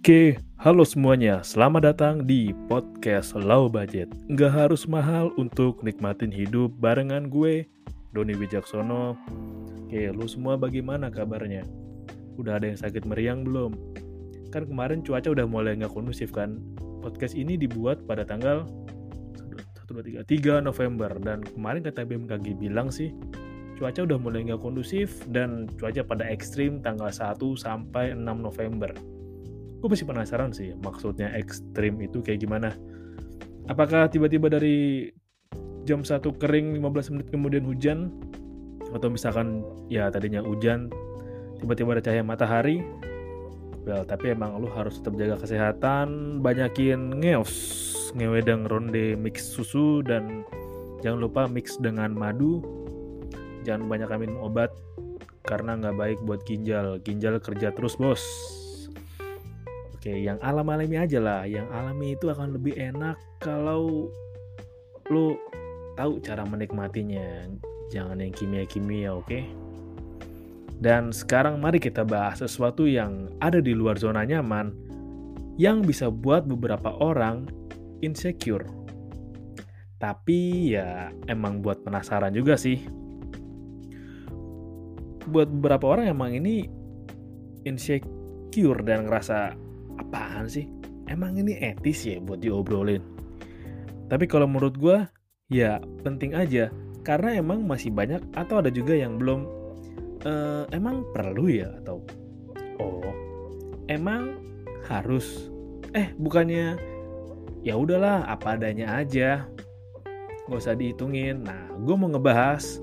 Oke, halo semuanya. Selamat datang di podcast Low Budget. Nggak harus mahal untuk nikmatin hidup barengan gue, Doni Wijaksono. Oke, lu semua bagaimana kabarnya? Udah ada yang sakit meriang belum? Kan kemarin cuaca udah mulai nggak kondusif kan? Podcast ini dibuat pada tanggal 1, 2, 3, 3 November. Dan kemarin kata BMKG bilang sih, cuaca udah mulai nggak kondusif dan cuaca pada ekstrim tanggal 1 sampai 6 November. Gue masih penasaran sih maksudnya ekstrim itu kayak gimana. Apakah tiba-tiba dari jam 1 kering 15 menit kemudian hujan? Atau misalkan ya tadinya hujan tiba-tiba ada cahaya matahari? Well tapi emang lu harus tetap jaga kesehatan banyakin ngeos ngewedang ronde mix susu dan jangan lupa mix dengan madu jangan banyak minum obat karena nggak baik buat ginjal ginjal kerja terus bos Oke, yang alam-alami aja lah. Yang alami itu akan lebih enak kalau lo tahu cara menikmatinya. Jangan yang kimia-kimia, oke? Dan sekarang mari kita bahas sesuatu yang ada di luar zona nyaman yang bisa buat beberapa orang insecure. Tapi ya emang buat penasaran juga sih. Buat beberapa orang emang ini insecure dan ngerasa apaan sih? Emang ini etis ya buat diobrolin? Tapi kalau menurut gue, ya penting aja. Karena emang masih banyak atau ada juga yang belum uh, emang perlu ya atau oh emang harus eh bukannya ya udahlah apa adanya aja nggak usah dihitungin nah gue mau ngebahas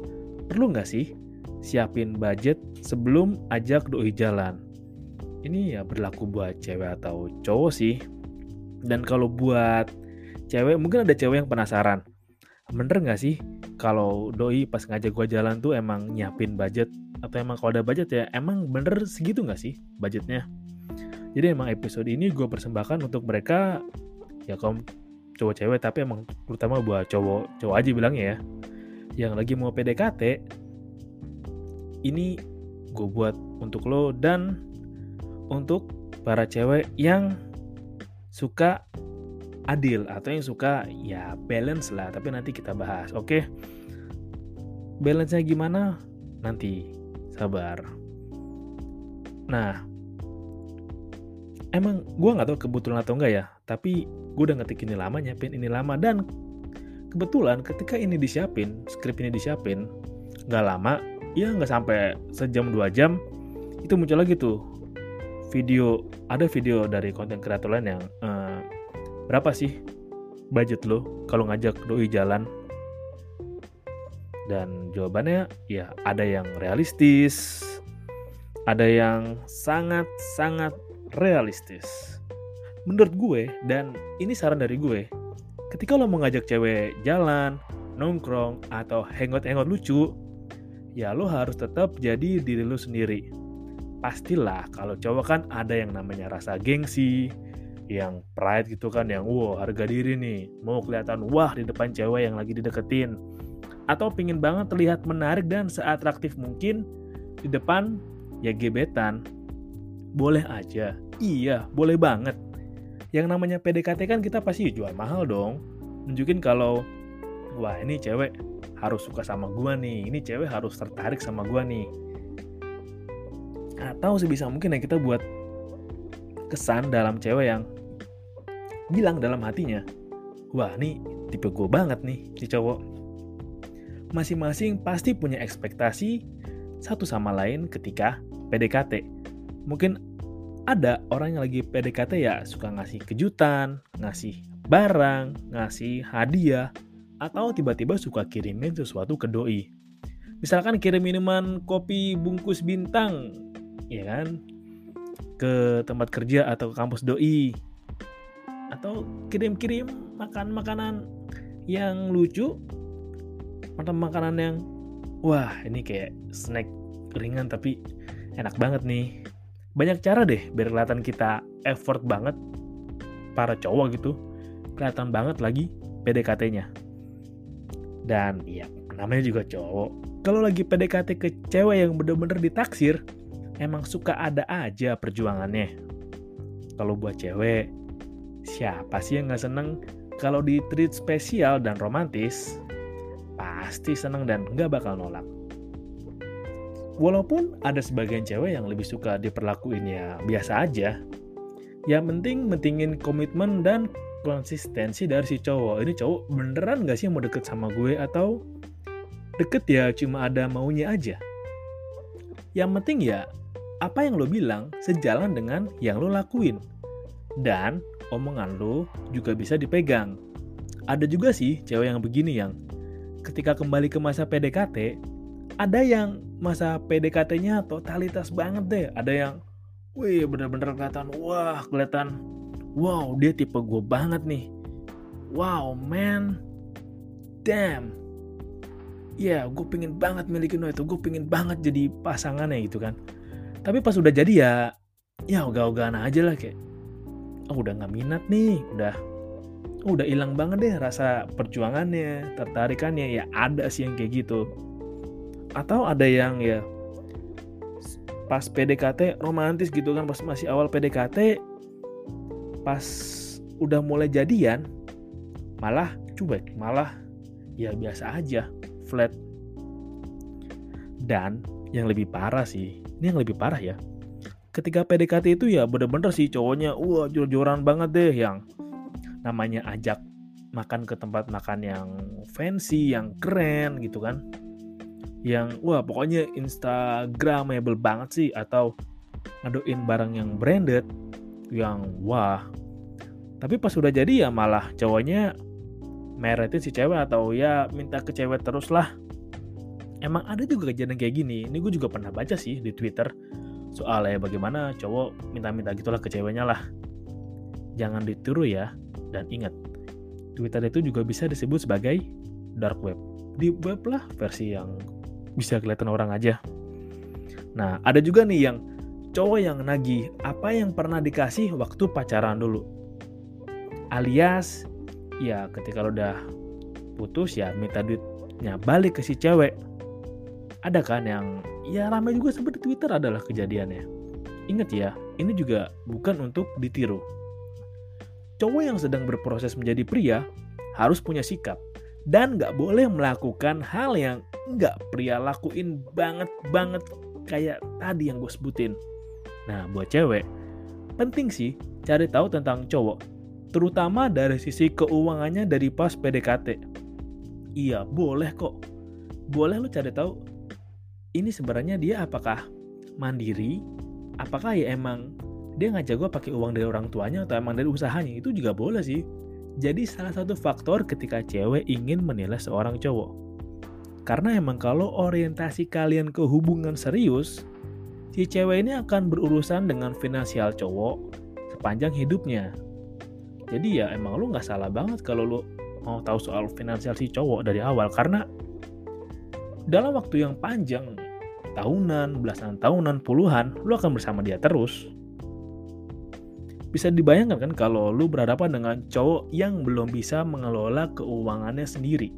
perlu nggak sih siapin budget sebelum ajak doi jalan ini ya berlaku buat cewek atau cowok sih. Dan kalau buat cewek, mungkin ada cewek yang penasaran. Bener nggak sih kalau doi pas ngajak gue jalan tuh emang nyiapin budget? Atau emang kalau ada budget ya emang bener segitu nggak sih budgetnya? Jadi emang episode ini gue persembahkan untuk mereka ya kaum cowok cewek tapi emang terutama buat cowok cowok aja bilangnya ya yang lagi mau PDKT ini gue buat untuk lo dan untuk para cewek yang suka adil atau yang suka ya balance lah. Tapi nanti kita bahas oke? Okay? balance nya gimana? Nanti. Sabar. Nah emang gue nggak tahu kebetulan atau enggak ya tapi gue udah ngetik ini lama nyiapin ini lama dan kebetulan ketika ini disiapin skrip ini disiapin nggak lama ya nggak sampai sejam dua jam itu muncul lagi tuh video ada video dari konten kreator lain yang uh, berapa sih budget lo kalau ngajak doi jalan? Dan jawabannya ya ada yang realistis ada yang sangat sangat realistis. Menurut gue dan ini saran dari gue ketika lo mau ngajak cewek jalan nongkrong atau hangout-hangout lucu ya lo harus tetap jadi diri lo sendiri pastilah kalau cowok kan ada yang namanya rasa gengsi, yang pride gitu kan, yang wow harga diri nih, mau kelihatan wah di depan cewek yang lagi dideketin. Atau pingin banget terlihat menarik dan seatraktif mungkin di depan ya gebetan. Boleh aja, iya boleh banget. Yang namanya PDKT kan kita pasti jual mahal dong. Nunjukin kalau wah ini cewek harus suka sama gua nih, ini cewek harus tertarik sama gua nih. Atau sebisa mungkin ya kita buat kesan dalam cewek yang bilang dalam hatinya wah nih tipe gue banget nih si cowok. Masing-masing pasti punya ekspektasi satu sama lain ketika PDKT mungkin ada orang yang lagi PDKT ya suka ngasih kejutan ngasih barang ngasih hadiah atau tiba-tiba suka kirimin sesuatu ke doi. Misalkan kirim minuman kopi bungkus bintang ya kan? Ke tempat kerja atau ke kampus doi. Atau kirim-kirim makan makanan yang lucu atau makanan yang wah ini kayak snack ringan tapi enak banget nih. Banyak cara deh biar kelihatan kita effort banget para cowok gitu. Kelihatan banget lagi PDKT-nya dan ya namanya juga cowok kalau lagi PDKT ke cewek yang bener-bener ditaksir emang suka ada aja perjuangannya. Kalau buat cewek, siapa sih yang gak seneng kalau di treat spesial dan romantis? Pasti seneng dan gak bakal nolak. Walaupun ada sebagian cewek yang lebih suka diperlakuin ya biasa aja. Yang penting mentingin komitmen dan konsistensi dari si cowok. Ini cowok beneran gak sih mau deket sama gue atau deket ya cuma ada maunya aja. Yang penting ya apa yang lo bilang sejalan dengan yang lo lakuin. Dan omongan lo juga bisa dipegang. Ada juga sih cewek yang begini yang ketika kembali ke masa PDKT, ada yang masa PDKT-nya totalitas banget deh. Ada yang, wih bener-bener kelihatan, wah kelihatan, wow dia tipe gue banget nih. Wow man, damn. Ya, yeah, gue pengen banget milikin lo itu, gue pengen banget jadi pasangannya gitu kan. Tapi pas udah jadi ya ya ogah-ogahan aja lah kayak oh, udah nggak minat nih udah oh, udah hilang banget deh rasa perjuangannya tertarikannya. Ya ada sih yang kayak gitu. Atau ada yang ya pas PDKT romantis gitu kan pas masih awal PDKT pas udah mulai jadian malah cuek malah ya biasa aja flat dan yang lebih parah sih ini yang lebih parah ya ketika PDKT itu ya bener-bener sih cowoknya wah jor-joran banget deh yang namanya ajak makan ke tempat makan yang fancy, yang keren gitu kan. Yang wah pokoknya instagramable banget sih atau ngaduin barang yang branded yang wah. Tapi pas udah jadi ya malah cowoknya meretin si cewek atau ya minta ke cewek terus lah. Emang ada juga kejadian kayak gini. Ini gue juga pernah baca sih di twitter soalnya bagaimana cowok minta-minta gitulah ke ceweknya lah. Jangan ditiru ya. Dan ingat twitter itu juga bisa disebut sebagai dark web. Di web lah versi yang bisa kelihatan orang aja nah ada juga nih yang cowok yang nagih apa yang pernah dikasih waktu pacaran dulu alias ya ketika lo udah putus ya minta duitnya balik ke si cewek ada kan yang ya ramai juga seperti Twitter adalah kejadiannya. Ingat ya, ini juga bukan untuk ditiru. Cowok yang sedang berproses menjadi pria harus punya sikap dan nggak boleh melakukan hal yang nggak pria lakuin banget banget kayak tadi yang gue sebutin. Nah, buat cewek, penting sih cari tahu tentang cowok, terutama dari sisi keuangannya dari pas PDKT. Iya, boleh kok. Boleh lo cari tahu ini sebenarnya dia apakah mandiri apakah ya emang dia ngajak gue pakai uang dari orang tuanya atau emang dari usahanya itu juga boleh sih jadi salah satu faktor ketika cewek ingin menilai seorang cowok. Karena emang kalau orientasi kalian ke hubungan serius si cewek ini akan berurusan dengan finansial cowok sepanjang hidupnya. Jadi ya emang lu nggak salah banget kalau lu mau tahu soal finansial si cowok dari awal. Karena dalam waktu yang panjang tahunan, belasan tahunan, puluhan, lu akan bersama dia terus. Bisa dibayangkan kan kalau lu berhadapan dengan cowok yang belum bisa mengelola keuangannya sendiri.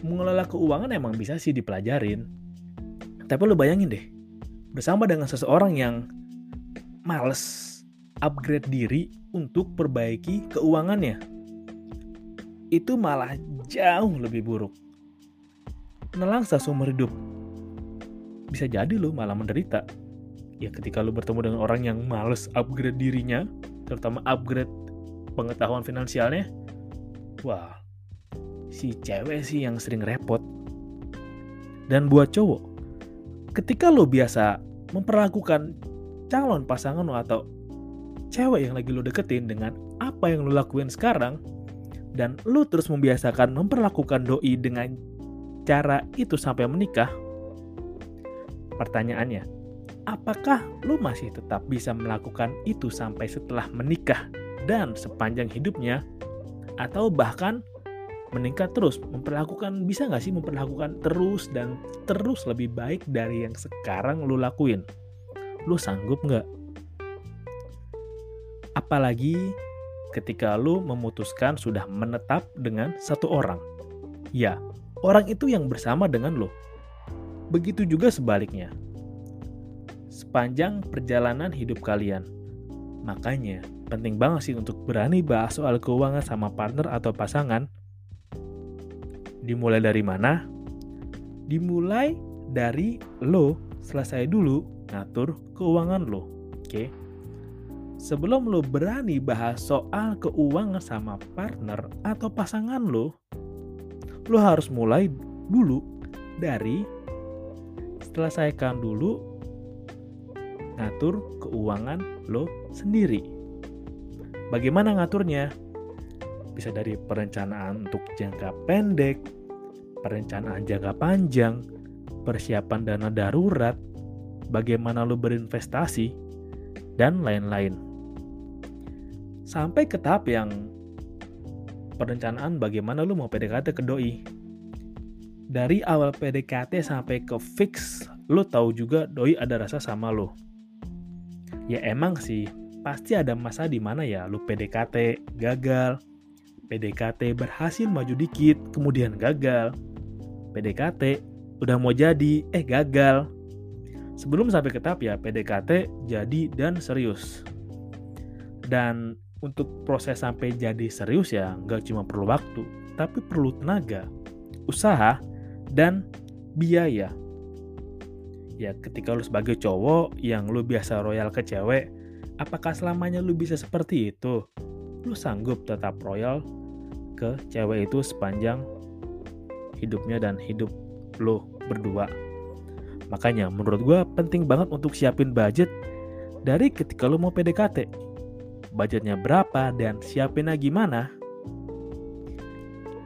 Mengelola keuangan emang bisa sih dipelajarin. Tapi lu bayangin deh, bersama dengan seseorang yang males upgrade diri untuk perbaiki keuangannya. Itu malah jauh lebih buruk nelangsa seumur hidup. bisa jadi lo malah menderita. Ya ketika lo bertemu dengan orang yang males upgrade dirinya, terutama upgrade pengetahuan finansialnya, wah, si cewek sih yang sering repot. Dan buat cowok, ketika lo biasa memperlakukan calon pasangan lo atau cewek yang lagi lo deketin dengan apa yang lo lakuin sekarang, dan lo terus membiasakan memperlakukan doi dengan cara itu sampai menikah, pertanyaannya, apakah lo masih tetap bisa melakukan itu sampai setelah menikah dan sepanjang hidupnya? Atau bahkan meningkat terus, memperlakukan, bisa nggak sih memperlakukan terus dan terus lebih baik dari yang sekarang lo lakuin? Lo sanggup nggak? Apalagi ketika lo memutuskan sudah menetap dengan satu orang. Ya, orang itu yang bersama dengan lo. Begitu juga sebaliknya. Sepanjang perjalanan hidup kalian. Makanya, penting banget sih untuk berani bahas soal keuangan sama partner atau pasangan. Dimulai dari mana? Dimulai dari lo selesai dulu ngatur keuangan lo. Oke. Sebelum lo berani bahas soal keuangan sama partner atau pasangan lo, lo harus mulai dulu dari selesaikan dulu ngatur keuangan lo sendiri. Bagaimana ngaturnya? Bisa dari perencanaan untuk jangka pendek, perencanaan jangka panjang, persiapan dana darurat, bagaimana lo berinvestasi, dan lain-lain. Sampai ke tahap yang perencanaan bagaimana lu mau PDKT ke doi. Dari awal PDKT sampai ke fix, lu tahu juga doi ada rasa sama lu. Ya emang sih, pasti ada masa di mana ya lu PDKT gagal, PDKT berhasil maju dikit, kemudian gagal. PDKT udah mau jadi, eh gagal. Sebelum sampai ke tahap ya PDKT jadi dan serius. Dan untuk proses sampai jadi serius ya nggak cuma perlu waktu, tapi perlu tenaga, usaha, dan biaya. Ya ketika lu sebagai cowok yang lu biasa royal ke cewek, apakah selamanya lu bisa seperti itu? Lu sanggup tetap royal ke cewek itu sepanjang hidupnya dan hidup lu berdua. Makanya menurut gue penting banget untuk siapin budget dari ketika lu mau PDKT budgetnya berapa, dan siapinnya gimana?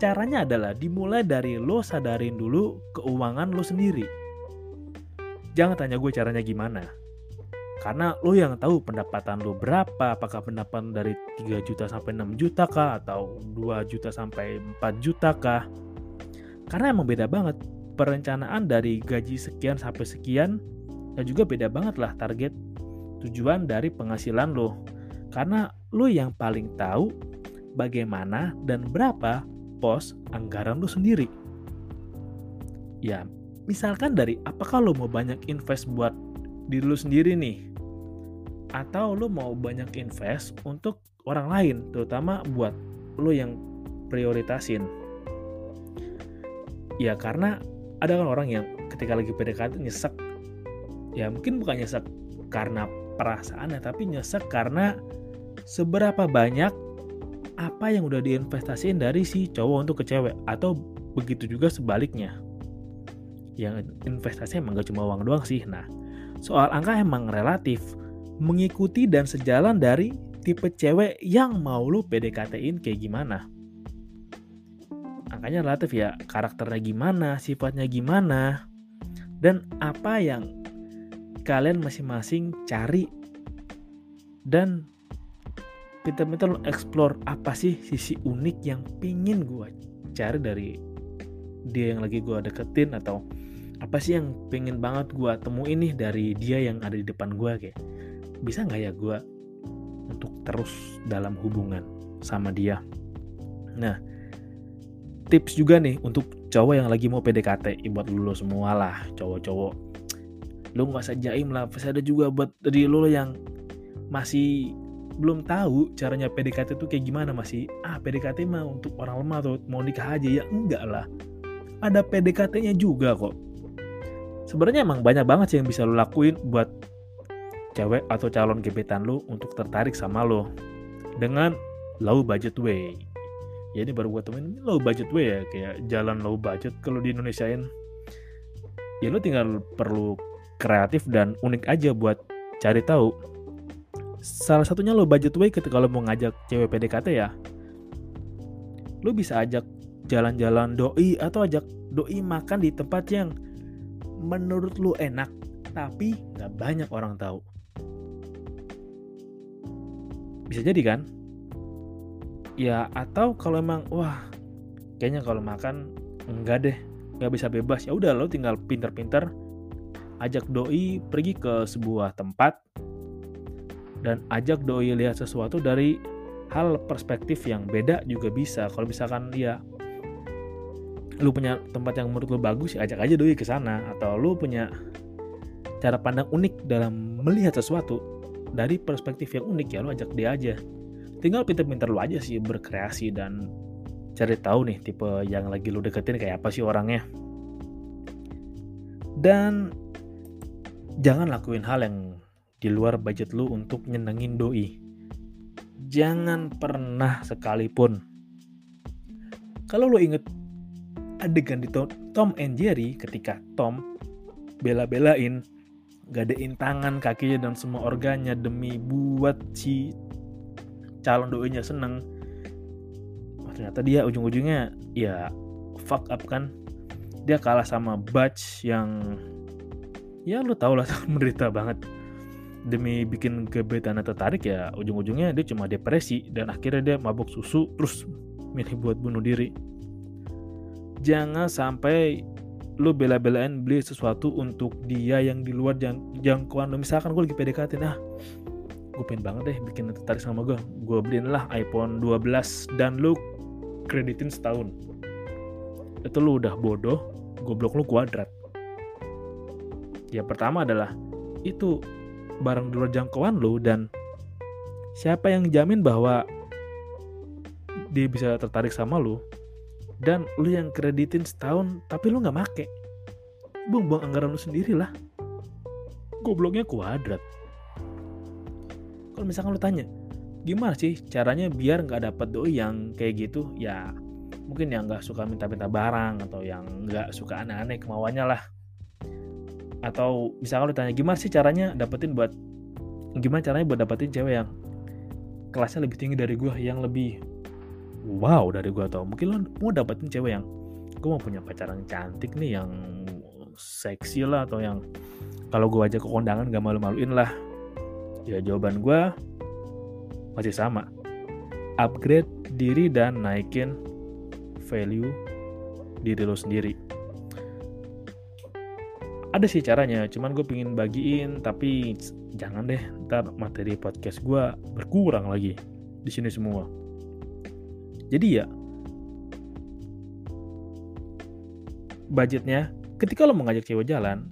Caranya adalah dimulai dari lo sadarin dulu keuangan lo sendiri. Jangan tanya gue caranya gimana. Karena lo yang tahu pendapatan lo berapa, apakah pendapatan dari 3 juta sampai 6 juta kah, atau 2 juta sampai 4 juta kah. Karena emang beda banget perencanaan dari gaji sekian sampai sekian dan juga beda banget lah target tujuan dari penghasilan lo karena lu yang paling tahu bagaimana dan berapa pos anggaran lu sendiri. Ya, misalkan dari apakah lu mau banyak invest buat diri lu sendiri nih? Atau lu mau banyak invest untuk orang lain, terutama buat lu yang prioritasin. Ya karena ada kan orang yang ketika lagi PDKT nyesek. Ya mungkin bukan nyesek karena perasaannya, tapi nyesek karena seberapa banyak apa yang udah diinvestasiin dari si cowok untuk ke cewek atau begitu juga sebaliknya yang investasi emang gak cuma uang doang sih. Nah soal angka emang relatif mengikuti dan sejalan dari tipe cewek yang mau lu PDKT-in kayak gimana. Angkanya relatif ya karakternya gimana sifatnya gimana dan apa yang kalian masing-masing cari dan pintar-pintar lo explore apa sih sisi unik yang pingin gue cari dari dia yang lagi gue deketin atau apa sih yang pengen banget gue temuin nih dari dia yang ada di depan gue kayak bisa nggak ya gue untuk terus dalam hubungan sama dia? Nah tips juga nih untuk cowok yang lagi mau PDKT buat lu semua lah cowok-cowok. Lu nggak usah jaim lah pasti ada juga buat dari lu yang masih belum tahu caranya PDKT itu kayak gimana masih ah PDKT mah untuk orang lemah atau mau nikah aja. Ya enggak lah. Ada PDKT-nya juga kok sebenarnya emang banyak banget sih yang bisa lo lakuin buat cewek atau calon gebetan lo untuk tertarik sama lo dengan low budget way. Ya ini baru gue temuin low budget way ya kayak jalan low budget kalau di Indonesiain ya lo tinggal perlu kreatif dan unik aja buat cari tahu. Salah satunya lo budget way ketika lo mau ngajak cewek PDKT ya. Lo bisa ajak jalan-jalan doi atau ajak doi makan di tempat yang menurut lo enak tapi nggak banyak orang tahu. Bisa jadi kan? Ya atau kalau emang wah kayaknya kalau makan enggak deh nggak bisa bebas. Ya udah lo tinggal pinter-pinter ajak doi pergi ke sebuah tempat dan ajak doi lihat sesuatu dari hal perspektif yang beda juga bisa. Kalau misalkan dia lu punya tempat yang menurut lu bagus ya ajak aja doi ke sana. Atau lu punya cara pandang unik dalam melihat sesuatu dari perspektif yang unik ya lu ajak dia aja. Tinggal pinter-pinter lu aja sih berkreasi dan cari tahu nih tipe yang lagi lu deketin kayak apa sih orangnya. Dan jangan lakuin hal yang di luar budget lu untuk nyenengin doi. Jangan pernah sekalipun. Kalau lu inget adegan di Tom and Jerry ketika Tom bela-belain gadein tangan kakinya dan semua organnya demi buat si calon doinya seneng. Oh, ternyata dia ujung-ujungnya ya fuck up kan. Dia kalah sama Batch yang ya lu tau lah menderita banget. Demi bikin gebetan tertarik ya ujung-ujungnya dia cuma depresi dan akhirnya dia mabuk susu terus milih buat bunuh diri jangan sampai lu bela-belain beli sesuatu untuk dia yang di luar jang jangkauan lu. Misalkan gue lagi PDKT nah gue pengen banget deh bikin tertarik sama gue gue beliin lah iPhone 12 dan lu kreditin setahun. Itu lu udah bodoh goblok lu kuadrat. Ya pertama adalah itu barang di luar jangkauan lu dan siapa yang jamin bahwa dia bisa tertarik sama lu dan lu yang kreditin setahun tapi lu nggak make. Buang-buang anggaran lu sendiri lah gobloknya kuadrat. Kalau misalkan lu tanya gimana sih caranya biar nggak dapet doi yang kayak gitu ya mungkin yang nggak suka minta-minta barang atau yang nggak suka aneh-aneh kemauannya lah. Atau misalkan lu tanya gimana sih caranya dapetin buat gimana caranya buat dapetin cewek yang kelasnya lebih tinggi dari gue yang lebih wow dari gue atau mungkin lo mau dapetin cewek yang gue mau punya pacaran cantik nih yang seksi lah atau yang kalau gue aja ke kondangan gak malu-maluin lah Ya jawaban gue masih sama. Upgrade diri dan naikin value diri lo sendiri. Ada sih caranya, cuman gue pingin bagiin, tapi jangan deh, ntar materi podcast gue berkurang lagi di sini semua. Jadi ya, budgetnya ketika lo mengajak cewek jalan,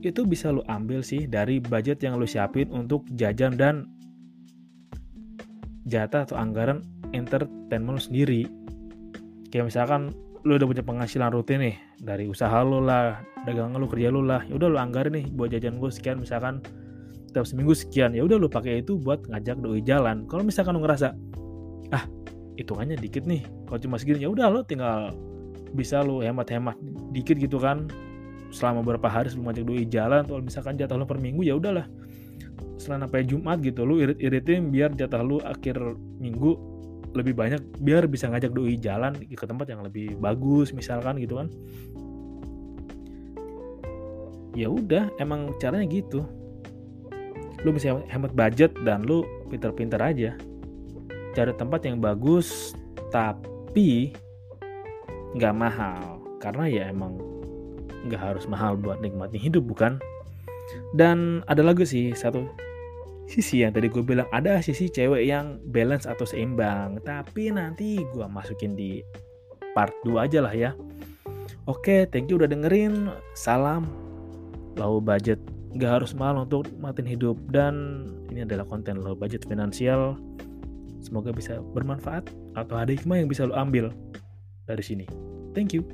itu bisa lo ambil sih dari budget yang lo siapin untuk jajan dan jatah atau anggaran entertainment lo sendiri. Kayak misalkan lo udah punya penghasilan rutin nih dari usaha lo lah, dagangan lo, kerja lo lah, ya udah lo anggarin nih buat jajan gue sekian misalkan setiap seminggu sekian, ya udah lo pakai itu buat ngajak doi jalan. Kalau misalkan lo ngerasa ah hitungannya dikit nih, kalau cuma segini ya udah lo tinggal bisa lo hemat-hemat dikit gitu kan. Selama beberapa hari sebelum ngajak doi jalan atau misalkan jatah lu per minggu ya udahlah. Setelah sampai Jumat gitu lu irit-iritin biar jatah lu akhir minggu lebih banyak biar bisa ngajak doi jalan ke tempat yang lebih bagus misalkan gitu kan. Ya udah emang caranya gitu. Lu bisa hemat budget dan lu pinter-pinter aja cari tempat yang bagus tapi nggak mahal. Karena ya emang nggak harus mahal buat nikmatin hidup bukan? Dan ada lagi sih satu sisi yang tadi gue bilang ada sisi cewek yang balance atau seimbang. Tapi nanti gue masukin di part 2 aja lah ya. Oke thank you udah dengerin. Salam low budget. Gak harus mahal untuk matiin hidup. Dan ini adalah konten low budget finansial semoga bisa bermanfaat atau ada hikmah yang bisa lo ambil dari sini. Thank you